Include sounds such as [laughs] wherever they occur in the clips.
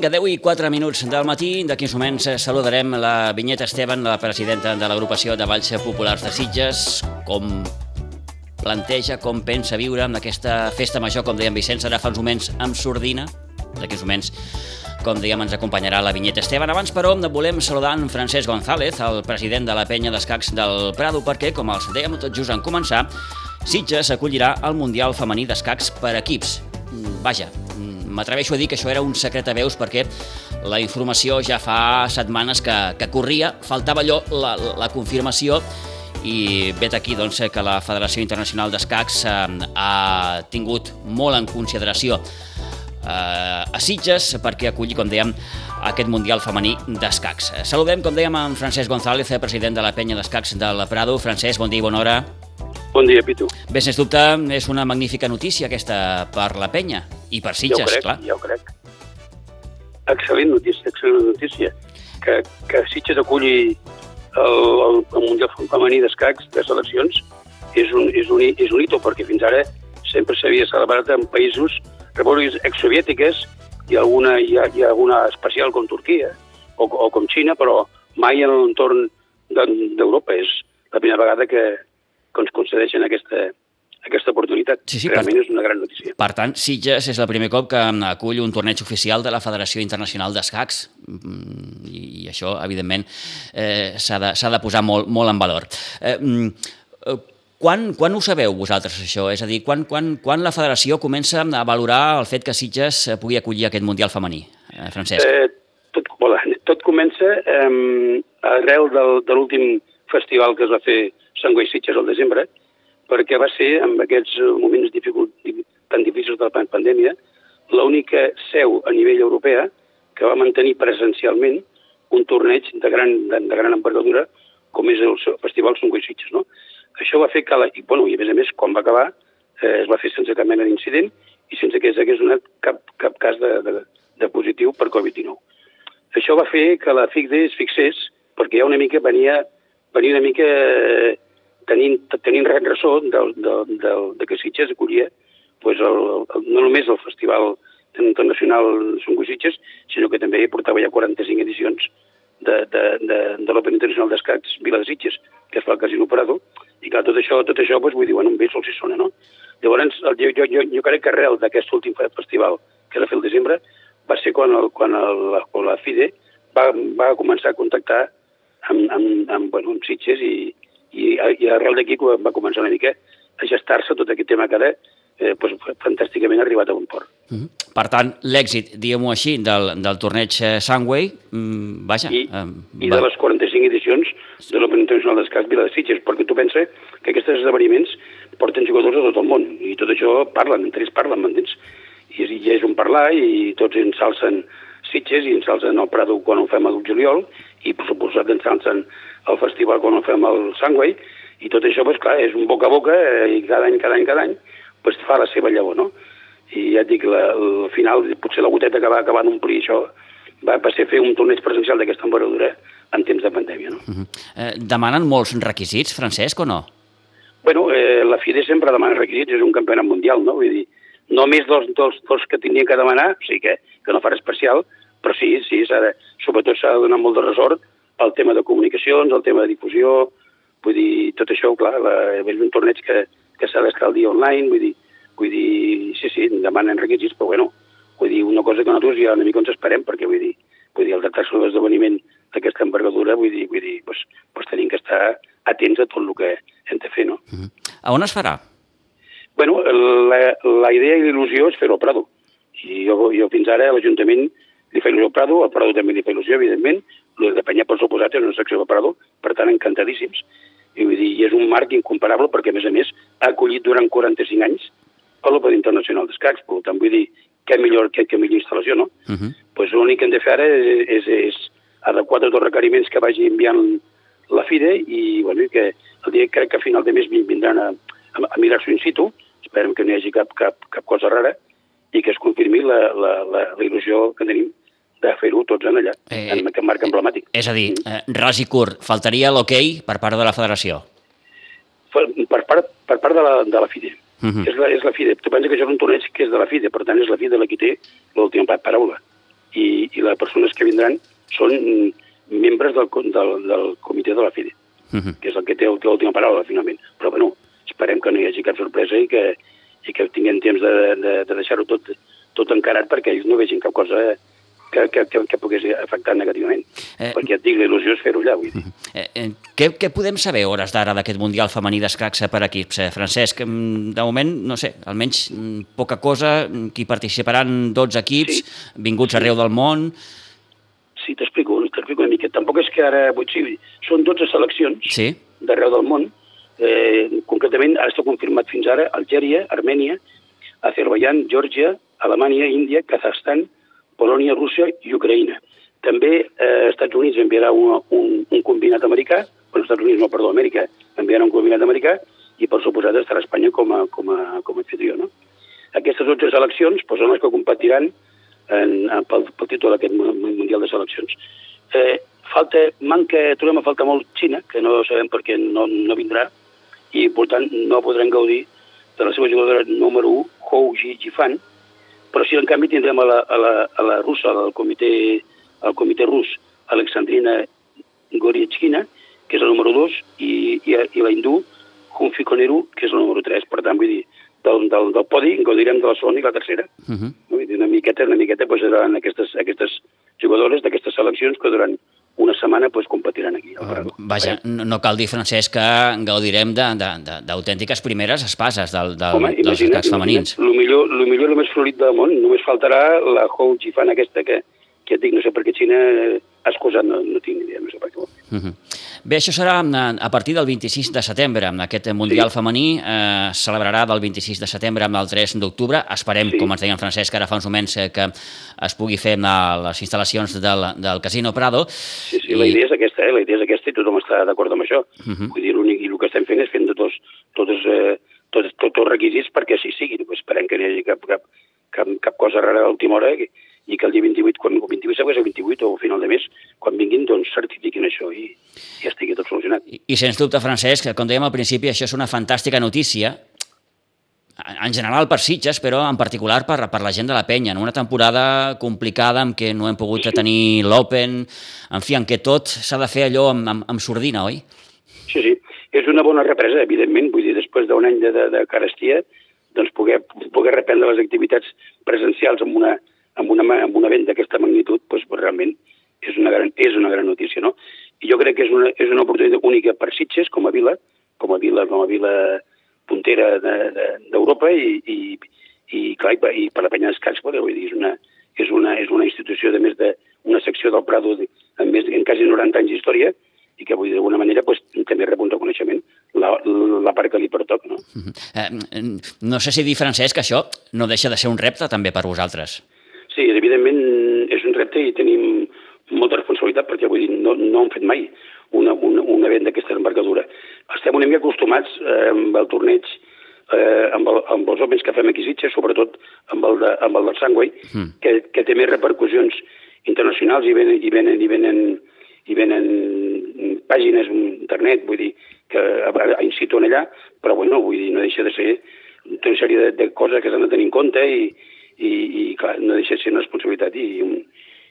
Vinga, 10 i 4 minuts del matí. D'aquí uns moments saludarem la Vinyeta Esteban, la presidenta de l'agrupació de Valls Populars de Sitges, com planteja, com pensa viure amb aquesta festa major, com deia en Vicenç, ara fa uns moments amb sordina. D'aquí uns moments com dèiem, ens acompanyarà la vinyeta Esteban. Abans, però, volem saludar en Francesc González, el president de la penya d'escacs del Prado, perquè, com els dèiem tot just en començar, Sitges acollirà el Mundial Femení d'Escacs per equips. Vaja, m'atreveixo a dir que això era un secret a veus perquè la informació ja fa setmanes que, que corria, faltava allò, la, la confirmació, i vet aquí doncs, que la Federació Internacional d'Escacs eh, ha tingut molt en consideració eh, a Sitges perquè aculli, com dèiem, aquest Mundial femení d'escacs. Saludem, com dèiem, en Francesc González, president de la penya d'escacs del Prado. Francesc, bon dia i bona hora. Bon dia, Pitu. Bé, sens dubte, és una magnífica notícia aquesta per la penya i per Sitges, ja ho crec, clar. Ja ho crec. Excel·lent notícia, excel·lent notícia. Que, que Sitges aculli el, el, el Mundial Femení d'Escacs de seleccions és un, és, un, és un hito, perquè fins ara sempre s'havia celebrat en països repúbliques exsoviètiques i alguna, hi, ha, hi ha alguna especial com Turquia o, o com Xina, però mai en l'entorn d'Europa. És la primera vegada que, que ens concedeixen aquesta, aquesta oportunitat. Sí, sí, Realment per- és una gran notícia. Per tant, Sitges és el primer cop que acull un torneig oficial de la Federació Internacional d'Escacs Mm, i, i això, evidentment, eh, s'ha de, de posar molt, molt en valor. Eh, mm, eh, quan, quan ho sabeu vosaltres, això? És a dir, quan, quan, quan la federació comença a valorar el fet que Sitges eh, pugui acollir aquest Mundial femení, eh, Francesc? Eh, tot, hola, tot comença eh, arrel del, de l'últim festival que es va fer Sant Guai Sitges al desembre, perquè va ser, en aquests moments dificult, tan difícils de la pandèmia, l'única seu a nivell europea que va mantenir presencialment un torneig de gran, de, de gran envergadura com és el festival Sant Guai Sitges. No? Això va fer que, la, i, bueno, i a més a més, quan va acabar, eh, es va fer sense cap mena d'incident i sense que s'hagués donat cap, cap cas de, de, de positiu per Covid-19. Això va fer que la FICDE es fixés, perquè ja una mica venia, venia una mica eh, tenint, tenint ressò del, del, del, de que Sitges acollia pues, el, el, no només el Festival Internacional Som Sitges, sinó que també portava ja 45 edicions de, de, de, de l'Open Internacional d'Escacs Vila de Sitges, que es fa al Casino Prado, i clar, tot això, tot això doncs, vull dir, bueno, un bé sol si sona, no? Llavors, el, jo, jo, jo, jo crec que arrel d'aquest últim festival que era fer el desembre, va ser quan, el, quan el, quan la FIDE va, va començar a contactar amb, amb, amb, bueno, amb Sitges i, i, i arrel d'aquí va començar una mica a gestar-se tot aquest tema que ara eh, pues, fantàsticament ha arribat a bon port. Mm -hmm. Per tant, l'èxit, diguem-ho així, del, del torneig eh, Sunway, mm, vaja... I, eh, i de les 45 edicions de l'Open Internacional d'Escacs Vila de Sitges, perquè tu pensa que aquests esdeveniments porten jugadors de tot el món, i tot això parlen, entre ells parlen, m'entens? I, és- i és un parlar, i tots ensalcen Sitges, i ensalcen el Prado quan ho fem al juliol, i per suposat ensalcen el festival quan ho fem al Sangway, i tot això, doncs clar, és un boca a boca, eh, i cada any, cada any, cada any, doncs fa la seva llavor, no? I ja et dic, la, al final, potser la goteta que va acabar d'omplir això va, va ser fer un torneig presencial d'aquesta envergadura en temps de pandèmia, no? Mhm. eh, demanen molts requisits, Francesc, o no? Bueno, eh, la FIDE sempre demana requisits, és un campionat mundial, no? Vull dir, no més dels, dels, dels que tindrien que demanar, o sigui que, que no farà especial, però sí, sí, s'ha de, sobretot s'ha de donar molt de resort al tema de comunicacions, al tema de difusió, vull dir, tot això, clar, la, és un torneig que, que s'ha d'estar al dia online, vull dir, vull dir, sí, sí, demanen requisits, però bueno, vull dir, una cosa que nosaltres ja una mica ens esperem, perquè vull dir, vull dir, el tractar-se d'un esdeveniment d'aquesta envergadura, vull dir, vull dir, doncs, doncs tenim que estar atents a tot el que hem de fer, no? Mhm. A on es farà? Bueno, la, la idea i l'il·lusió és fer-ho al Prado. I jo, jo fins ara a l'Ajuntament li fa il·lusió al Prado, al Prado també li fa il·lusió, evidentment, el de Penyà, per suposat, és una secció del Prado, per tant, encantadíssims. I, vull dir, i és un marc incomparable perquè, a més a més, ha acollit durant 45 anys a l'Open Internacional d'Escacs, per tant, vull dir, què millor, què, què millor instal·lació, no? Uh -huh. pues l'únic que hem de fer ara és, és, és adequar tots els requeriments que vagi enviant la FIDE i, bueno, i que el dia crec que a final de mes vin- vindran a, a, a mirar-s'ho in situ, esperem que no hi hagi cap, cap, cap cosa rara i que es confirmi la, la, la, la il·lusió que tenim de fer-ho tots en allà, Eh, eh, en aquest marc emblemàtic. És a dir, eh, ras i curt, faltaria l'hoquei per part de la federació. Per, part, per part de la, de la FIDE. Uh -huh. és, la, és la FIDE. Tu pensa que això és un torneig que és de la FIDE, per tant és la FIDE la qui té l'última pa- paraula. i, i les persones que vindran són membres del, del, del comitè de la FIDE, uh -huh. que és el que té, té l'última paraula, finalment. Però, bueno, esperem que no hi hagi cap sorpresa i que, i que tinguem temps de, de, de deixar-ho tot, tot encarat perquè ells no vegin cap cosa que, que, que, que pogués afectar negativament. Eh, perquè et dic, la il·lusió és fer-ho allà, vull dir. [laughs] Eh, eh, què, què podem saber hores d'ara d'aquest Mundial femení d'escacs per equips, eh, Francesc? Mm, de moment, no sé, almenys mm, poca cosa, mm, qui participaran 12 equips, sí. vinguts sí. arreu del món... Sí, t'explico, t'explico una mica. Tampoc és que ara, vull dir, són 12 seleccions sí. d'arreu del món, eh, concretament, ara està confirmat fins ara, Algèria, Armènia, Azerbaijan, Geòrgia, Alemanya, Índia, Kazakhstan, Polònia, Rússia i Ucraïna. També eh, Estats Units enviarà un, un, un combinat americà, bueno, Estats Units, no, perdó, Amèrica enviarà un combinat americà i per suposat estarà Espanya com a, com a, com a anfitrió. No? Aquestes 12 seleccions doncs, són les que competiran en, en, pel, pel títol d'aquest Mundial de Seleccions. Eh, falta, manca, trobem a falta molt Xina, que no sabem per què no, no vindrà, i per tant no podran gaudir de la seva jugadora número 1, Hou Ji Jifan, però sí, en canvi, tindrem a la, a la, a la russa, al comitè, al comitè rus, Alexandrina Goriechkina, que és el número 2, i, i, i la hindú, Humfi Koneru, que és el número 3. Per tant, vull dir, del, del, del podi gaudirem de la segona i la tercera. Uh -huh. Vull dir, una miqueta, una miqueta, doncs, seran aquestes, aquestes jugadores d'aquestes seleccions que durant una setmana pues, competiran aquí. Uh, vaja, no, no cal dir, Francesc, que gaudirem d'autèntiques primeres espases del, del, Home, dels escacs femenins. El millor, lo millor, el més florit del món, només faltarà la Hou Jifan aquesta que, que et dic, no sé per què Xina ha excusat, no, no tinc ni idea, no sé per què. Bé, això serà a partir del 26 de setembre. Aquest Mundial sí. femení eh, celebrarà del 26 de setembre al 3 d'octubre. Esperem, sí. com ens deia en Francesc, ara fa uns moments, eh, que es pugui fer a les instal·lacions del, del Casino Prado. Sí, sí, I... la idea és aquesta, eh? la idea és aquesta i tothom està d'acord amb això. Uh -huh. Vull dir, l'únic el que estem fent és fent tots, tots, eh, tots, tots, tots requisits perquè així sigui. Esperem que no hi hagi cap, cap, cap, cap cosa rara a l'última hora i, i que el dia 28, quan el 28 següent, el 28 o al final de mes, quan vinguin, doncs certifiquin això i, i estigui tot solucionat. I, sens dubte, Francesc, com dèiem al principi, això és una fantàstica notícia, en general per Sitges, però en particular per, per la gent de la penya, en una temporada complicada en què no hem pogut tenir l'Open, en fi, en què tot s'ha de fer allò amb, amb, amb sordina, oi? Sí, sí, és una bona represa, evidentment, vull dir, després d'un any de, de, de carestia, doncs poder, poder reprendre les activitats presencials amb una, amb una, amb una vent d'aquesta magnitud, doncs, realment és una, gran, és una gran notícia, no? I jo crec que és una, és una oportunitat única per Sitges com a vila, com a vila, com a vila puntera d'Europa de, de, i, i, i, clar, i per la penya d'escacs, vull dir, és una, és una, és una institució de més d'una secció del Prado de, amb més en quasi 90 anys d'història i que vull dir, d'alguna manera pues, també rep un reconeixement la, la part que li pertoca. No? Uh -huh. eh, no sé si dir, Francesc, que això no deixa de ser un repte també per vosaltres. Sí, evidentment és un repte i tenim molta responsabilitat perquè vull dir, no, no hem fet mai una, una, un event d'aquesta envergadura. Estem una mica acostumats eh, amb el torneig, eh, amb, el, amb els homes que fem aquí Sitges, sobretot amb el, de, amb el del Sangway, mm. que, que té més repercussions internacionals i venen, i venen, i venen, i venen pàgines internet, vull dir, que a, a in situ allà, però bueno, vull dir, no deixa de ser una sèrie de, de coses que s'han de tenir en compte i, i, i clar, no deixa de ser una responsabilitat i, un,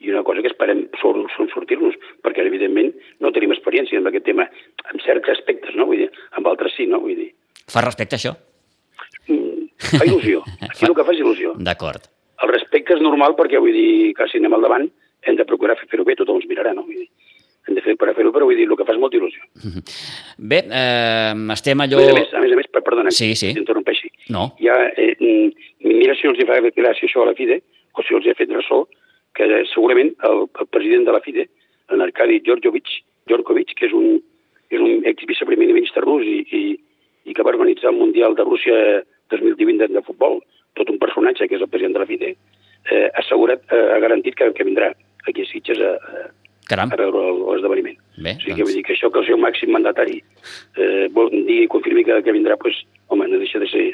i una cosa que esperem sortir-nos, perquè evidentment no tenim experiència en aquest tema, en certs aspectes, no? Vull dir, amb altres sí, no? Vull dir. Fa respecte això? Mm, fa il·lusió. [laughs] Aquí el que fa és il·lusió. D'acord. El respecte és normal perquè, vull dir, que si anem al davant hem de procurar fer-ho bé, tothom ens mirarà, no? Vull dir, hem de fer per fer-ho, però vull dir, el que fa és molta il·lusió. [laughs] Bé, eh, estem allò... A més a més, a més, a més perdona, sí, sí. t'interrompeixi. No. Ja, eh, mm, mira si els hi fa gràcia això a la FIDE, o si els hi ha fet ressò, que segurament el, el president de la FIDE, en Arkadi Georgovic, Georgovic, que és un, és un ex-viceprimer ministre rus i, i, i que va organitzar el Mundial de Rússia 2018 de, futbol, tot un personatge que és el president de la FIDE, eh, ha assegurat, eh, ha garantit que, que vindrà aquí a Sitges a, a, a veure l'esdeveniment. O sigui doncs... que vull dir que això que el seu màxim mandatari eh, vol, digui i confirmi que, que vindrà, doncs, home, no deixa de ser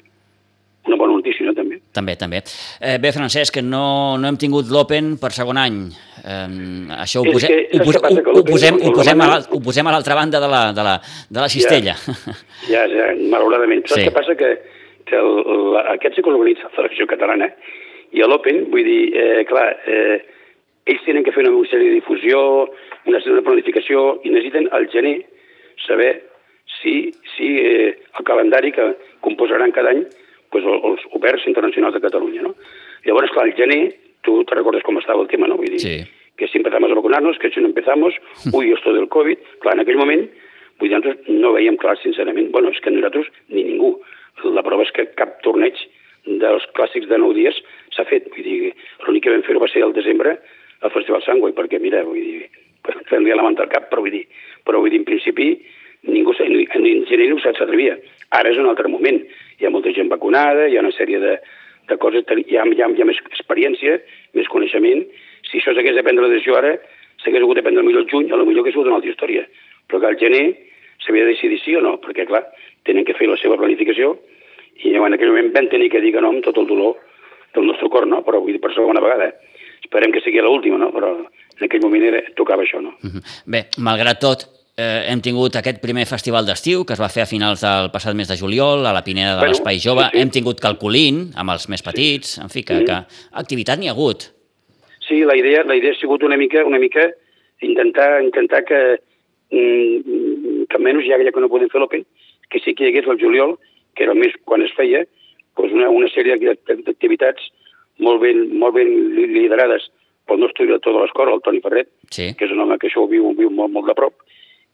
una bona notícia, no, també. També. Eh, bé, Francesc, no, no hem tingut l'Open per segon any. Eh, això ho, posem, ho, pos, ho, ho, posem, ho, posem a ho posem a l'altra banda de la, de la, de la cistella. Ja, ja, ja malauradament. Saps sí. què passa? Que, que el, la, aquest sí que l'organitza la Federació Catalana i l'Open, vull dir, eh, clar, eh, ells tenen que fer una sèrie de difusió, una sèrie de planificació, i necessiten al gener saber si, si eh, el calendari que composaran cada any pues, els oberts internacionals de Catalunya. No? Llavors, clar, al gener, tu te recordes com estava el tema, no? Vull dir, Sí. que si empezamos a vacunarnos, que si no empezamos, [laughs] uy, esto del Covid, clar, en aquell moment, vull dir, nosaltres no veiem clar, sincerament, bueno, és que nosaltres ni ningú. La prova és que cap torneig dels clàssics de nou dies s'ha fet, vull dir, l'únic que vam fer va ser el desembre al Festival Sangüey, perquè mira, vull dir, fem-li a la manta al cap, però vull dir, però vull dir, en principi, ningú, en no s'atrevia. Ara és un altre moment. Hi ha molta gent vacunada, hi ha una sèrie de, de coses, hi ha, hi, ha, hi ha més experiència, més coneixement. Si això s'hagués de prendre la decisió ara, s'hagués hagut de prendre millor el juny, a lo millor hagués sigut una altra història. Però que al gener s'havia de decidir sí o no, perquè, clar, tenen que fer la seva planificació i en aquell moment vam tenir que dir que no amb tot el dolor del nostre cor, no? Però vull dir, per segona vegada. Esperem que sigui l'última, no? Però en aquell moment era, tocava això, no? Bé, malgrat tot, eh, hem tingut aquest primer festival d'estiu que es va fer a finals del passat mes de juliol a la Pineda de l'Espai Jove. sí, sí. Hem tingut Calculín amb els més petits, en fi, que, que activitat n'hi ha hagut. Sí, la idea, la idea ha sigut una mica, una mica intentar, intentar que, mm, que almenys ja, ja que no podem fer l'Open, que sí que hi hagués el juliol, que era el mes quan es feia, doncs una, una sèrie d'ac- d'activitats molt ben, molt ben li- liderades pel nostre director de l'escola, el Toni Ferret, Sí. que és un home que això ho viu, ho viu molt, molt de prop,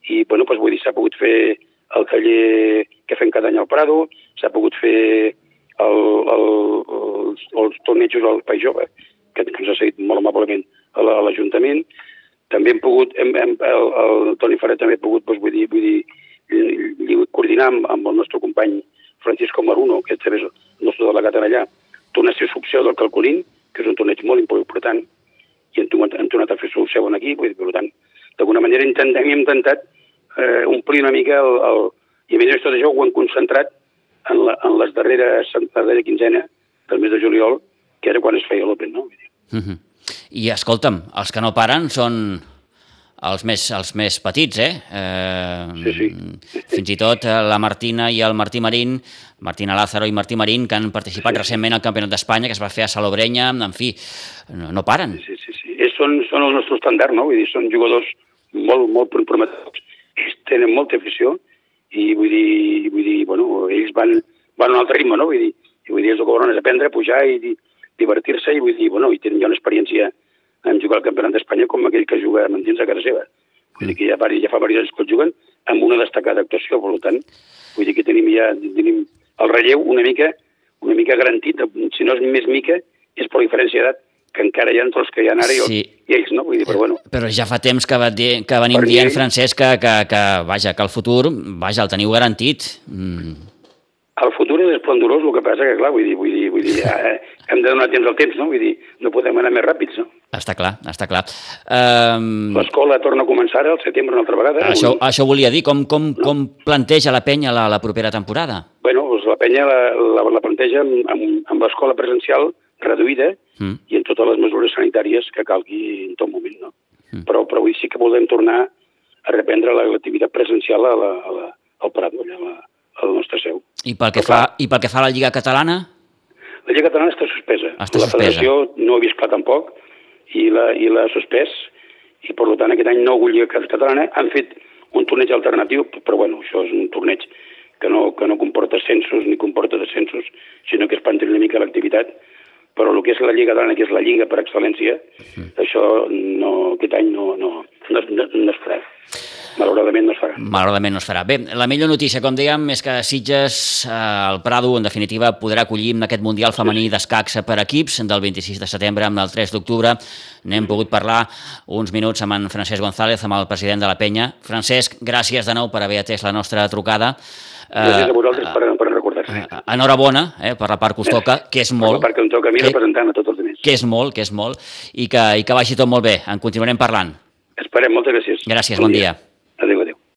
i bueno, doncs, vull dir, s'ha pogut fer el taller que fem cada any al Prado, s'ha pogut fer el, el, els, els tornejos al País Jove, que, que ens ha seguit molt amablement a la- a l'Ajuntament. També hem pogut, hem, hem, el, el Toni Ferret també ha pogut, doncs, vull dir, vull dir coordinar amb, amb el nostre company Francisco Maruno, que també és el nostre delegat allà, tornar a ser subseu del Calculín, que és un torneig molt important, i hem tornat, hem tornat a fer seu seu aquí, vull dir, per tant, d'alguna manera intentem, hem intentat eh, omplir una mica el, el... I a més tot això ho hem concentrat en, la, en les darreres, la darrera quinzena del mes de juliol, que era quan es feia l'Open, no? Dir. Mhm. I escolta'm, els que no paren són els més, els més petits, eh? eh Sí, sí. Fins i tot eh, la Martina i el Martí Marín, Martina Lázaro i Martí Marín, que han participat recentment al Campionat d'Espanya, que es va fer a Salobrenya, en fi, no, no paren. Sí, sí, sí. Ells són, són el nostre estàndard, no? Vull dir, són jugadors molt, molt prometedors. Ells tenen molta afició i vull dir, vull dir bueno, ells van, van a un altre ritme, no? Vull dir, i vull dir, ells el que volen és aprendre, pujar i di- divertir-se i vull dir, bueno, i tenen ja una experiència en jugar al Campionat d'Espanya com aquell que juga amb dins a casa seva. Vull dir que ja, ja fa diversos anys que el juguen amb una destacada actuació, per tant, vull dir que tenim ja tenim el relleu una mica, una mica garantit, si no és més mica, és per diferència d'edat que encara hi ha entre els que hi ha ara Sí. i ells, no? Vull dir, però bueno, Però ja fa temps que, va dir, que venim Per dient, mi- Francesc, que, que, que, vaja, que el futur, vaja, el teniu garantit. Mm, el futur és esplendorós, el que passa que, clar, vull dir, vull dir, vull dir eh, hem de donar temps al temps, no? Vull dir, no podem anar més ràpids, no? està clar, està clar. Um, L'escola torna a començar al setembre una altra vegada. això, Un- això volia dir, com, com, com planteja la penya la, la propera temporada? Bueno, doncs la penya la, la, la planteja amb, amb, amb l'escola presencial reduïda Mm. i en totes les mesures sanitàries que calgui en tot moment, no? Mm. Però, però avui sí que volem tornar a reprendre la- l'activitat presencial a la, a la, al Prado, allà a la, a la nostra seu. I pel, que Però fa, clar. I pel que fa a la Lliga Catalana? La Lliga Catalana està suspesa. Està la suspesa. federació no ha vist clar tampoc i la, i l'ha suspès i per tant aquest any no Lliga Catalana. Han fet un torneig alternatiu, però bueno, això és un torneig que no, que no comporta ascensos ni comporta descensos, sinó que es mantenir una mica l'activitat però el que és la Lliga Catalana, que és la Lliga per excel·lència, això no, aquest any no, no, no, no, no es farà. Malauradament no es farà. Malauradament no es farà. Bé, la millor notícia, com dèiem, és que Sitges, eh, el Prado, en definitiva, podrà acollir en aquest Mundial femení d'escacs per equips del 26 de setembre amb el 3 d'octubre. N'hem pogut parlar uns minuts amb en Francesc González, amb el president de la penya. Francesc, gràcies de nou per haver atès la nostra trucada. Gràcies Eh, a vosaltres per, per recordar-se. eh, enhorabona eh, per la part que us toca, que és molt, Perquè em toca a mi que- representant a tots els altres. que és molt, que és molt, i que, i que vagi tot molt bé. En continuarem parlant. Esperem, moltes gràcies. Gràcies, bon dia.